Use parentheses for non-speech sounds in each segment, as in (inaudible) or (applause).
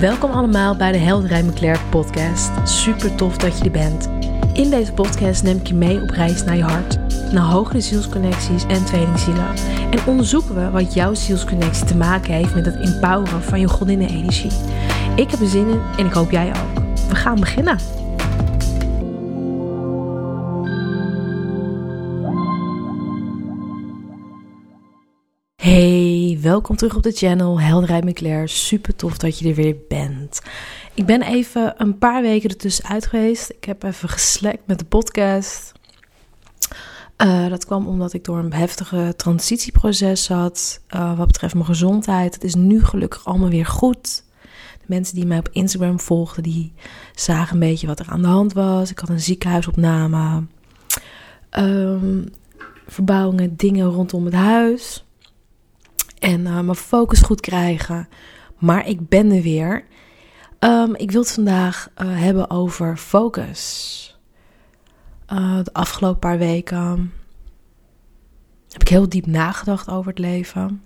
Welkom allemaal bij de Helderij McClaire podcast. Super tof dat je er bent. In deze podcast neem ik je mee op reis naar je hart, naar hogere zielsconnecties en tweelingzielen. En onderzoeken we wat jouw zielsconnectie te maken heeft met het empoweren van je godinnenenergie. Ik heb er zin in en ik hoop jij ook. We gaan beginnen. Welkom terug op de channel Helderheid McClaire. Super tof dat je er weer bent. Ik ben even een paar weken ertussen uit geweest. Ik heb even geslekt met de podcast. Uh, dat kwam omdat ik door een heftige transitieproces zat. Uh, wat betreft mijn gezondheid. Het is nu gelukkig allemaal weer goed. De mensen die mij op Instagram volgden, die zagen een beetje wat er aan de hand was. Ik had een ziekenhuisopname. Um, verbouwingen, dingen rondom het huis en uh, mijn focus goed krijgen. Maar ik ben er weer. Um, ik wil het vandaag uh, hebben over focus. Uh, de afgelopen paar weken heb ik heel diep nagedacht over het leven.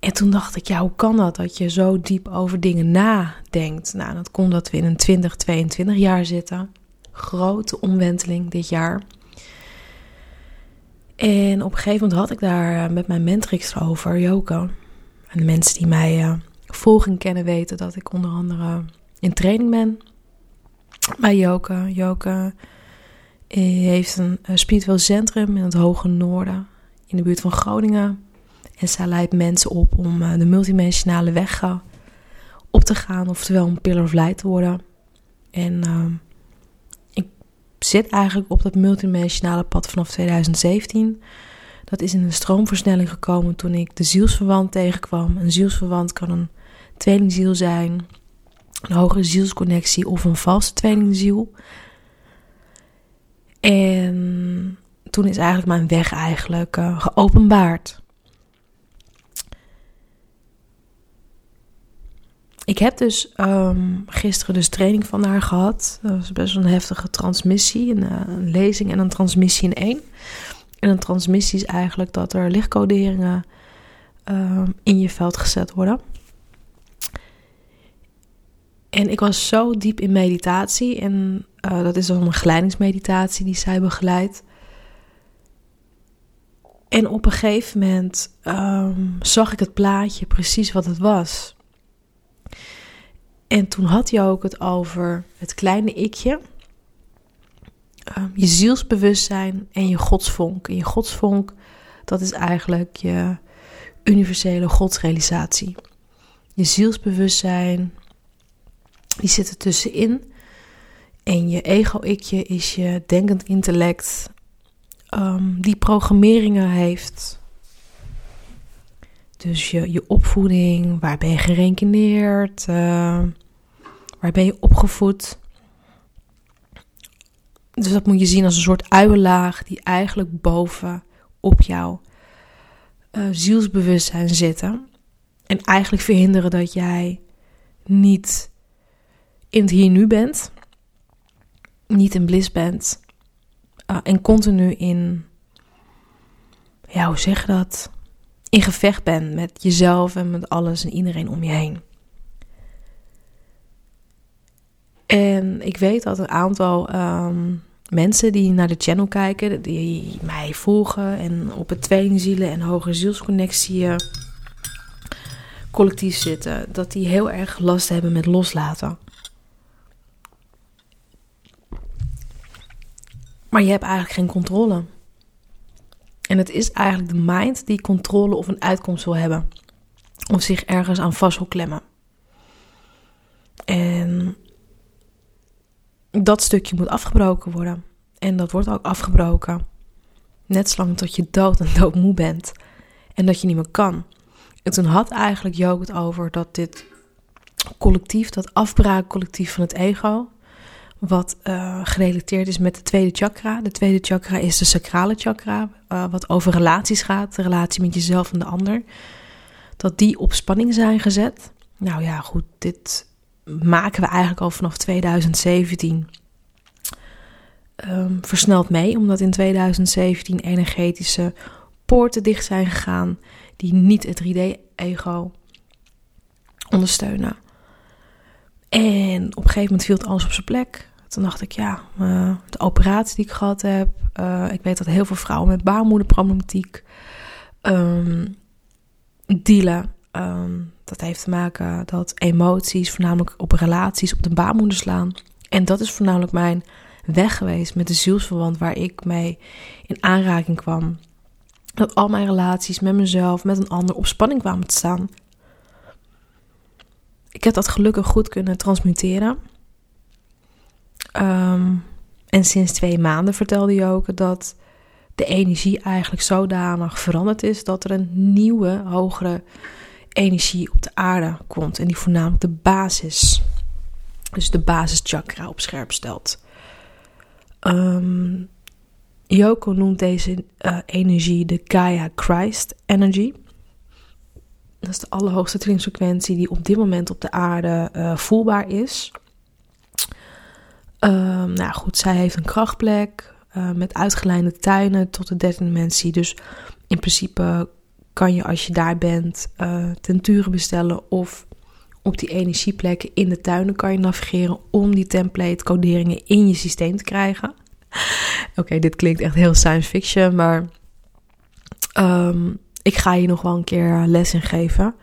En toen dacht ik, ja, hoe kan dat dat je zo diep over dingen nadenkt? Nou, dat komt dat we in een 2022 jaar zitten. Grote omwenteling dit jaar. En op een gegeven moment had ik daar eh, met mijn mentrix over, Joko. En de mensen die mij uh, volgen kennen weten dat ik onder andere in training ben bij Joke. Joke eh, heeft een spiritueel centrum in het hoge noorden, in de buurt van Groningen. En zij leidt mensen op om de multidimensionale weg op te gaan, oftewel een pillar of light te worden. En zit eigenlijk op dat multidimensionale pad vanaf 2017. Dat is in een stroomversnelling gekomen toen ik de zielsverwant tegenkwam. Een zielsverwant kan een tweelingziel zijn, een hogere zielsconnectie of een valse tweelingziel. En toen is eigenlijk mijn weg eigenlijk uh, geopenbaard. Ik heb dus um, gisteren dus training van haar gehad. Dat was best wel een heftige transmissie. Een, uh, een, lezing en een transmissie in één. En een transmissie is eigenlijk dat er lichtcoderingen uh, in je veld gezet worden. En ik was zo diep in meditatie. En uh, dat is dan een geleidingsmeditatie die zij begeleidt. En op een gegeven moment um, zag ik het plaatje precies wat het was. En toen had je ook het over het kleine ikje, um, je zielsbewustzijn en je godsvonk. En je godsvonk, dat is eigenlijk je universele godsrealisatie. Je zielsbewustzijn, die zit er tussenin. En je ego-ikje is je denkend intellect, um, die programmeringen heeft dus je, je opvoeding, waar ben je gerenkineerd, uh, waar ben je opgevoed. Dus dat moet je zien als een soort uienlaag die eigenlijk boven op jouw uh, zielsbewustzijn zitten. En eigenlijk verhinderen dat jij niet in het hier nu bent, niet in bliss bent uh, en continu in, ja, hoe zeg je dat? In gevecht bent met jezelf en met alles en iedereen om je heen. En ik weet dat een aantal um, mensen die naar de channel kijken, die mij volgen en op het tweelingzielen en hogere zielsconnectie eh, collectief zitten, dat die heel erg last hebben met loslaten. Maar je hebt eigenlijk geen controle. En het is eigenlijk de mind die controle of een uitkomst wil hebben. Of zich ergens aan vast wil klemmen. En dat stukje moet afgebroken worden. En dat wordt ook afgebroken. Net zolang tot je dood en (laughs) doodmoe bent. En dat je niet meer kan. En toen had eigenlijk Joop het over dat dit collectief, dat afbraakcollectief van het ego, wat uh, gerelateerd is met de tweede chakra. De tweede chakra is de sacrale chakra, uh, wat over relaties gaat, de relatie met jezelf en de ander. Dat die op spanning zijn gezet. Nou ja, goed, dit maken we eigenlijk al vanaf 2017 um, versneld mee, omdat in 2017 energetische poorten dicht zijn gegaan die niet het 3D ego ondersteunen. En op een gegeven moment viel het alles op zijn plek. Toen dacht ik, ja, uh, de operatie die ik gehad heb. Uh, ik weet dat heel veel vrouwen met baarmoederproblematiek um, dealen. Um, dat heeft te maken dat emoties voornamelijk op relaties op de baarmoeder slaan. En dat is voornamelijk mijn weg geweest met de zielsverwant waar ik mee in aanraking kwam. Dat al mijn relaties met mezelf, met een ander op spanning kwamen te staan. Ik heb dat gelukkig goed kunnen transmuteren. Um, en sinds twee maanden vertelde je ook dat de energie eigenlijk zodanig veranderd is dat er een nieuwe, hogere energie op de aarde komt. En die voornamelijk de basis, dus de basischakra op scherp stelt. Um, Yoko noemt deze uh, energie de Gaia Christ Energy. Dat is de allerhoogste trillingsfrequentie die op dit moment op de aarde uh, voelbaar is. Um, nou goed, zij heeft een krachtplek uh, met uitgelijnde tuinen tot de derde dimensie. Dus in principe kan je als je daar bent uh, tenturen bestellen of op die energieplekken in de tuinen kan je navigeren om die template coderingen in je systeem te krijgen. (laughs) Oké, dit klinkt echt heel science fiction, maar um, ik ga je nog wel een keer les in geven.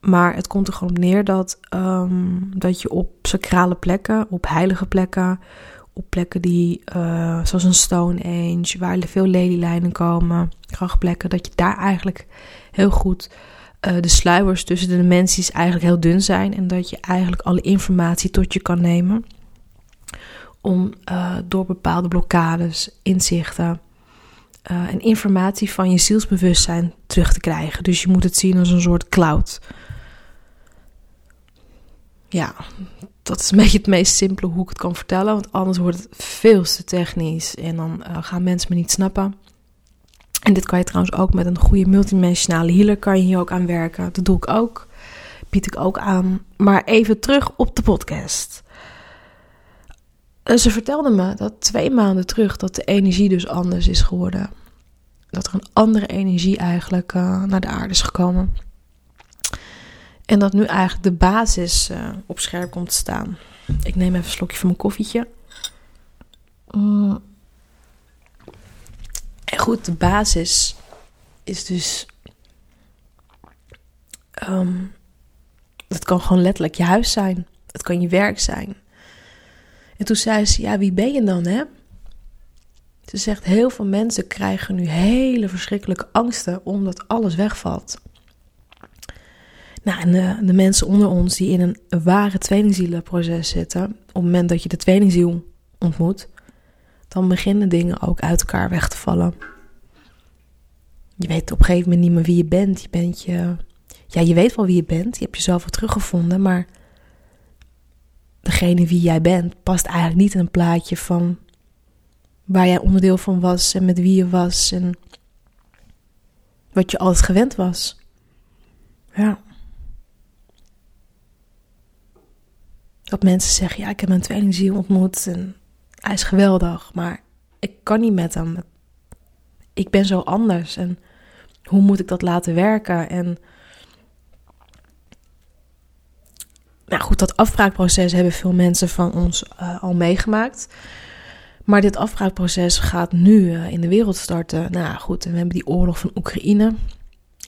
Maar het komt er gewoon op neer dat, um, dat je op sacrale plekken, op heilige plekken, op plekken die, uh, zoals een Stonehenge, waar veel lelylijnen komen, krachtplekken, dat je daar eigenlijk heel goed uh, de sluiers tussen de dimensies eigenlijk heel dun zijn. En dat je eigenlijk alle informatie tot je kan nemen. Om door bepaalde blokkades, inzichten en informatie van je zielsbewustzijn terug te krijgen. Dus je moet het zien als een soort cloud ja, dat is een (laughs) beetje het meest simpele hoe ik het kan vertellen. Want anders wordt het veel te technisch en dan uh, gaan mensen me niet snappen. En dit kan je trouwens ook met een goede multidimensionale healer kan je hier ook aan werken. Dat doe ik ook. Bied ik ook aan. Maar even terug op de podcast. Eh, ze vertelde me dat twee maanden terug dat de energie dus anders is geworden. Dat er een andere energie eigenlijk uh, naar de aarde is gekomen. En dat nu eigenlijk de basis uh, op scherp komt te staan. Ik neem even een slokje van mijn koffietje. Mm. En goed, de basis is dus. Um, het kan gewoon letterlijk je huis zijn. Het kan je werk zijn. En toen zei ze: Ja, wie ben je dan, hè? Ze zegt: Heel veel mensen krijgen nu hele verschrikkelijke angsten omdat alles wegvalt. Nou, en de, de, mensen onder ons die in een ware tweelingzielenproces zitten, op het moment dat je de tweelingziel ontmoet, dan beginnen dingen ook uit elkaar weg te vallen. Je weet op een gegeven moment niet meer wie je bent. Je bent je. Ja, je weet wel wie je bent. Je hebt jezelf wel teruggevonden, maar degene wie jij bent past eigenlijk niet in een plaatje van waar jij onderdeel van was en met wie je was en wat je altijd gewend was. Ja. Dat mensen zeggen, ja, ik heb mijn tweelingziel ontmoet en hij is geweldig, maar ik kan niet met hem. Ik ben zo anders en hoe moet ik dat laten werken? En nou goed, dat afbraakproces hebben veel mensen van ons uh, al meegemaakt. Maar dit afbraakproces gaat nu uh, in de wereld starten. Nou goed, we hebben die oorlog van Oekraïne.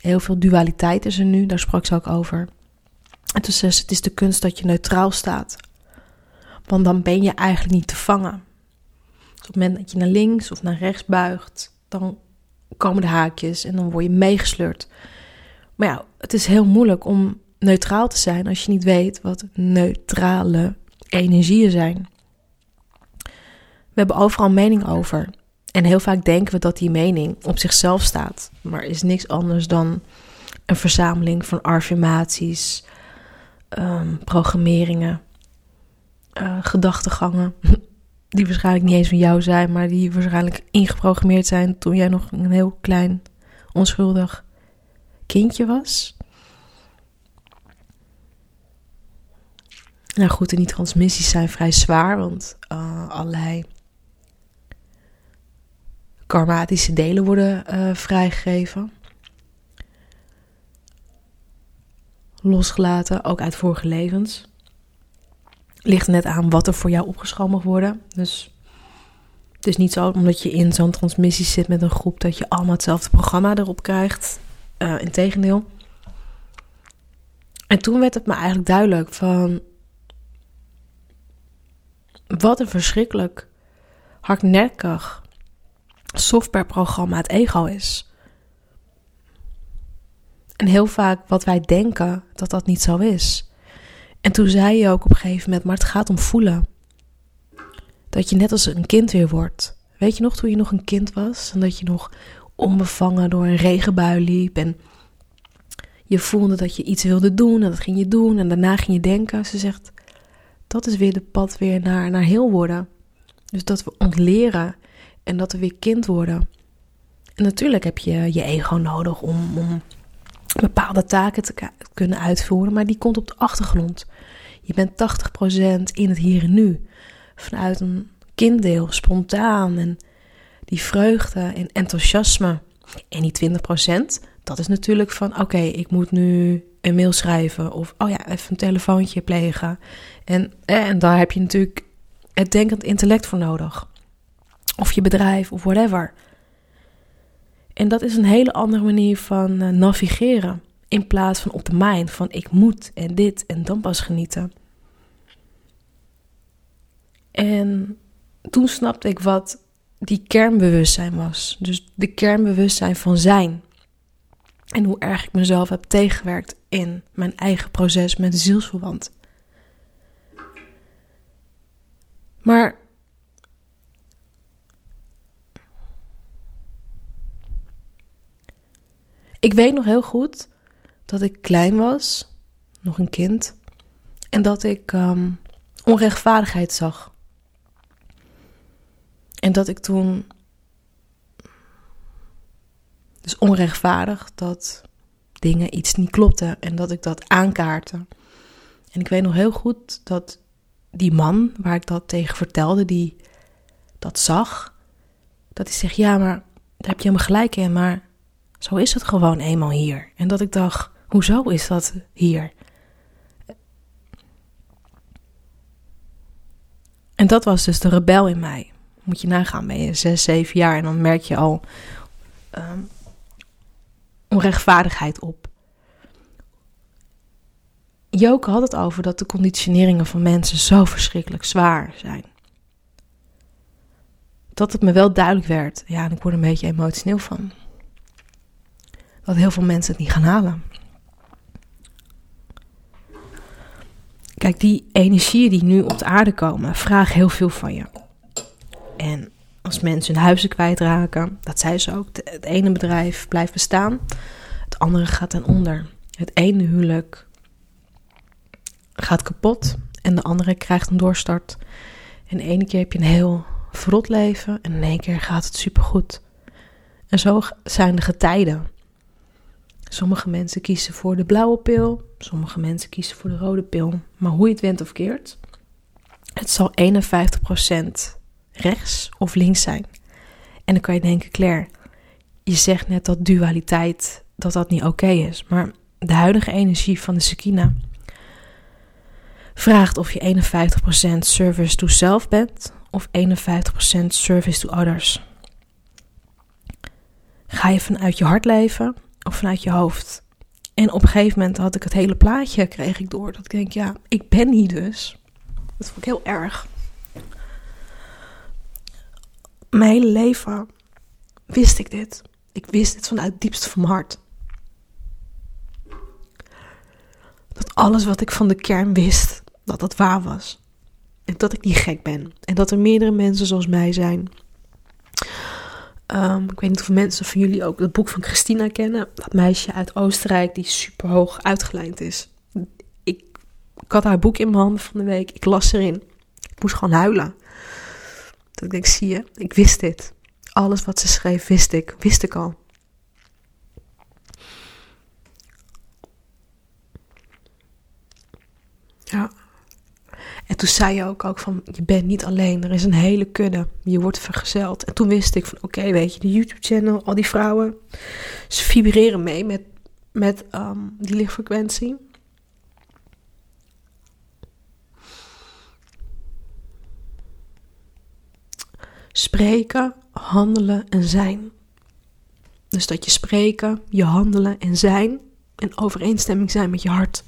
Heel veel dualiteit is er nu, daar sprak ze ook over. En toen zei ze, het is de kunst dat je neutraal staat. Want dan ben je eigenlijk niet te vangen. Dus op het moment dat je naar links of naar rechts buigt, dan komen de haakjes en dan word je meegesleurd. Maar ja, het is heel moeilijk om neutraal te zijn als je niet weet wat neutrale energieën zijn. We hebben overal mening over. En heel vaak denken we dat die mening op zichzelf staat. Maar is niks anders dan een verzameling van affirmaties, um, programmeringen, uh, gedachtegangen. (laughs) Die waarschijnlijk niet eens van jou zijn, maar die waarschijnlijk ingeprogrammeerd zijn toen jij nog een heel klein, onschuldig kindje was. Nou goed, en die transmissies zijn vrij zwaar, want uh, allerlei karmatische delen worden uh, vrijgegeven. losgelaten, ook uit vorige levens. Ligt net aan wat er voor jou opgeschoven mag worden. Dus het is niet zo omdat je in zo'n transmissie zit met een groep dat je allemaal hetzelfde programma erop krijgt. Uh, Integendeel. En toen werd het me eigenlijk duidelijk van wat een verschrikkelijk hardnekkig softwareprogramma het ego is. En heel vaak wat wij denken dat dat niet zo is. En toen zei je ook op een gegeven moment, maar het gaat om voelen. Dat je net als een kind weer wordt. Weet je nog toen je nog een kind was en dat je nog onbevangen door een regenbui liep en je voelde dat je iets wilde doen en dat ging je doen en daarna ging je denken. Ze zegt, dat is weer de pad weer naar, naar heel worden. Dus dat we ontleren en dat we weer kind worden. En natuurlijk heb je je ego nodig om, om bepaalde taken te kunnen uitvoeren, maar die komt op de achtergrond. Je bent 80% in het hier en nu. Vanuit een kinddeel, spontaan en die vreugde en enthousiasme. En die 20%, dat is natuurlijk van oké, ik moet nu een mail schrijven of oh ja, even een telefoontje plegen. En, eh, en daar heb je natuurlijk het denkend intellect voor nodig. Of je bedrijf of whatever. En dat is een hele andere manier van eh, navigeren. In plaats van op de mind van ik moet en dit en dan pas genieten. En toen snapte ik wat die kernbewustzijn was. Dus de kernbewustzijn van zijn. En hoe erg ik mezelf heb tegengewerkt in mijn eigen proces met zielsverwant. Maar ik weet nog heel goed dat ik klein was, nog een kind, en dat ik um, onrechtvaardigheid zag. En dat ik toen. Dus onrechtvaardig dat dingen iets niet klopten en dat ik dat aankaartte. En ik weet nog heel goed dat die man waar ik dat tegen vertelde, die dat zag, dat hij zegt: Ja, maar daar heb je helemaal gelijk in, maar zo is het gewoon eenmaal hier. En dat ik dacht: Hoezo is dat hier? En dat was dus de rebel in mij. Moet je nagaan, ben je zes, zeven jaar en dan merk je al um, onrechtvaardigheid op. Joke had het over dat de conditioneringen van mensen zo verschrikkelijk zwaar zijn. Dat het me wel duidelijk werd, ja, en ik word een beetje emotioneel van. Dat heel veel mensen het niet gaan halen. Kijk, die energieën die nu op de aarde komen, vragen heel veel van je. En als mensen hun huizen kwijtraken, dat zei ze ook, het ene bedrijf blijft bestaan, het andere gaat ten onder. Het ene huwelijk gaat kapot en de andere krijgt een doorstart. En de ene keer heb je een heel verrot leven en in één keer gaat het supergoed. En zo zijn de getijden. Sommige mensen kiezen voor de blauwe pil, sommige mensen kiezen voor de rode pil. Maar hoe je het went of keert, het zal 51% rechts of links zijn. En dan kan je denken, Claire, je zegt net dat dualiteit, dat dat niet oké is. Maar de huidige energie van de Sakina vraagt of je 51% service to self bent of 51% service to others. Ga je vanuit je hart leven of vanuit je hoofd? En op een gegeven moment had ik het hele plaatje, kreeg ik door. Dat ik denk, ja, ik ben niet dus. Dat vond ik heel erg. Mijn hele leven wist ik dit. Ik wist dit vanuit het diepste van mijn hart. Dat alles wat ik van de kern wist, dat dat waar was. En dat ik niet gek ben. En dat er meerdere mensen zoals mij zijn. Um, ik weet niet of mensen van jullie ook het boek van Christina kennen. Dat meisje uit Oostenrijk die super hoog uitgelijnd is. Ik, ik had haar boek in mijn handen van de week. Ik las erin. Ik moest gewoon huilen. Dat ik denk, zie je, ik wist dit. Alles wat ze schreef, wist ik. Wist ik al. Ja. En toen zei je ook, ook van, je bent niet alleen. Er is een hele kudde. Je wordt vergezeld. En toen wist ik van, oké, weet je, de YouTube-channel, al die vrouwen. Ze vibreren mee met, met um, die lichtfrequentie. Spreken, handelen en zijn. Dus dat je spreken, je handelen en zijn in overeenstemming zijn met je hart.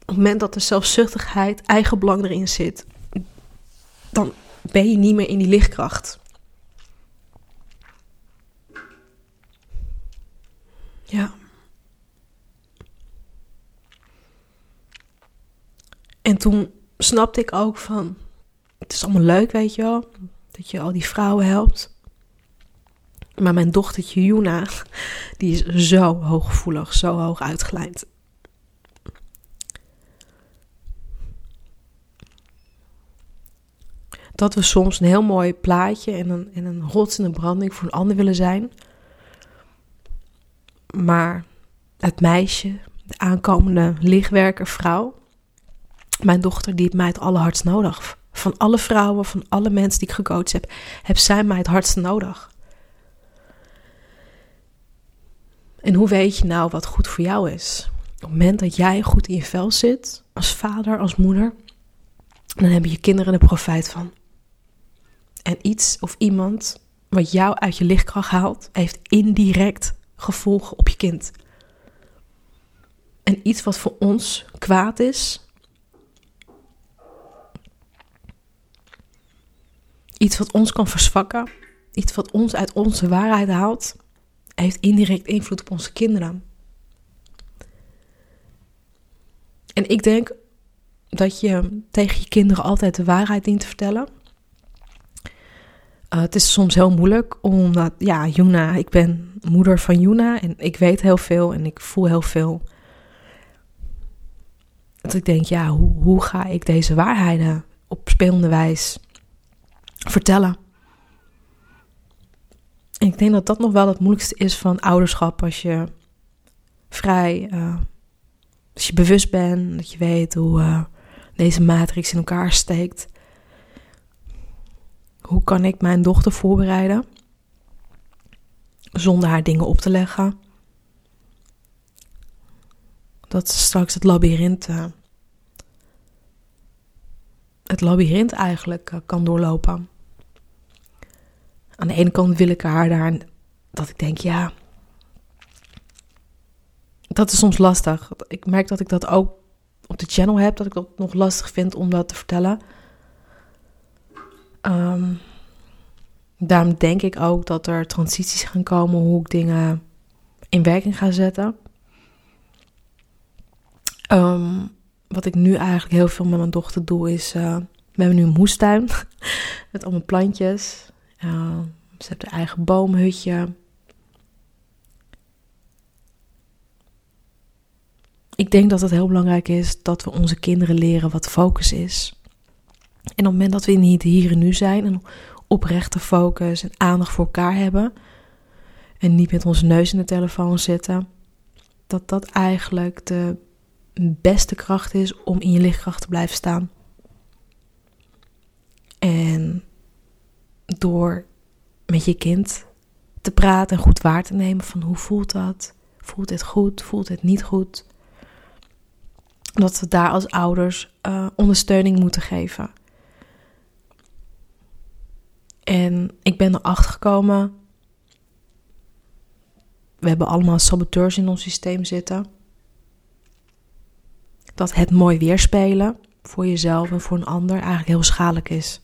Op het moment dat er zelfzuchtigheid, eigen belang erin zit, dan ben je niet meer in die lichtkracht. Ja. En toen snapte ik ook van, het is allemaal leuk, weet je wel, dat je al die vrouwen helpt. Maar mijn dochtertje Juna, (laughs) die is zo hooggevoelig, zo hoog uitgelijnd. Dat we soms een heel mooi plaatje en een, en een rots in de branding voor een ander willen zijn. Maar het meisje, de aankomende lichtwerker vrouw, mijn dochter, die heeft mij het allerhardst nodig. Van alle vrouwen, van alle mensen die ik gecoacht heb, heb zij mij het hardst nodig. En hoe weet je nou wat goed voor jou is? Op het moment dat jij goed in je vel zit, als vader, als moeder, dan hebben je kinderen er profijt van. En iets of iemand wat jou uit je lichtkracht haalt, heeft indirect gevolgen op je kind. En iets wat voor ons kwaad is, iets wat ons kan verzwakken, iets wat ons uit onze waarheid haalt, heeft indirect invloed op onze kinderen. En ik denk dat je tegen je kinderen altijd de waarheid dient te vertellen. Uh, het is soms heel moeilijk, omdat, ja, Juna, ik ben moeder van Juna en ik weet heel veel en ik voel heel veel. Dat ik denk, ja, hoe, hoe ga ik deze waarheden op spelende wijze vertellen? En ik denk dat dat nog wel het moeilijkste is van ouderschap. Als je vrij, uh, als je bewust bent, dat je weet hoe uh, deze matrix in elkaar steekt. Hoe kan ik mijn dochter voorbereiden zonder haar dingen op te leggen? Dat ze straks het labyrint, uh, het labyrint eigenlijk kan doorlopen aan de ene kant wil ik haar daar dat ik denk, ja, dat is soms lastig. Ik merk dat ik dat ook op de channel heb, dat ik dat nog lastig vind om dat te vertellen. Um, daarom denk ik ook dat er transities gaan komen hoe ik dingen in werking ga zetten. Um, wat ik nu eigenlijk heel veel met mijn dochter doe is, uh, we hebben nu een moestuin (laughs) met allemaal plantjes. Uh, ze heeft een eigen boomhutje. Ik denk dat het heel belangrijk is dat we onze kinderen leren wat focus is. En op het moment dat we in het hier en nu zijn en oprechte focus en aandacht voor elkaar hebben en niet met onze neus in de telefoon zitten, dat dat eigenlijk de beste kracht is om in je lichtkracht te blijven staan. En door met je kind te praten en goed waar te nemen van hoe voelt dat? Voelt het goed? Voelt het niet goed? Dat we daar als ouders uh, ondersteuning moeten geven. En ik ben erachter gekomen. We hebben allemaal saboteurs in ons systeem zitten. Dat het mooi weerspelen voor jezelf en voor een ander eigenlijk heel schadelijk is.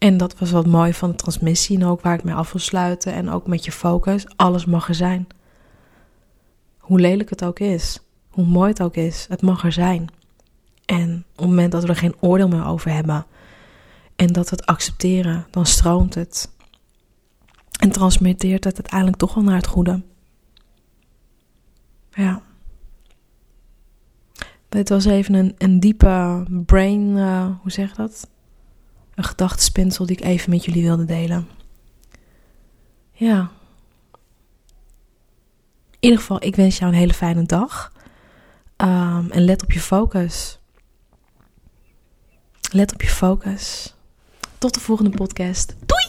En dat was wat mooi van de transmissie en ook waar ik mee af wil sluiten. En ook met je focus. Alles mag er zijn. Hoe lelijk het ook is. Hoe mooi het ook is. Het mag er zijn. En op het moment dat we er geen oordeel meer over hebben. En dat we het accepteren. Dan stroomt het. En transmitteert het uiteindelijk toch wel naar het goede. Ja. Dit was even een, een diepe brain, uh, hoe zeg je dat? Een gedachtespinsel die ik even met jullie wilde delen. Ja. In ieder geval, ik wens jou een hele fijne dag. Um, en let op je focus. Let op je focus. Tot de volgende podcast. Doei!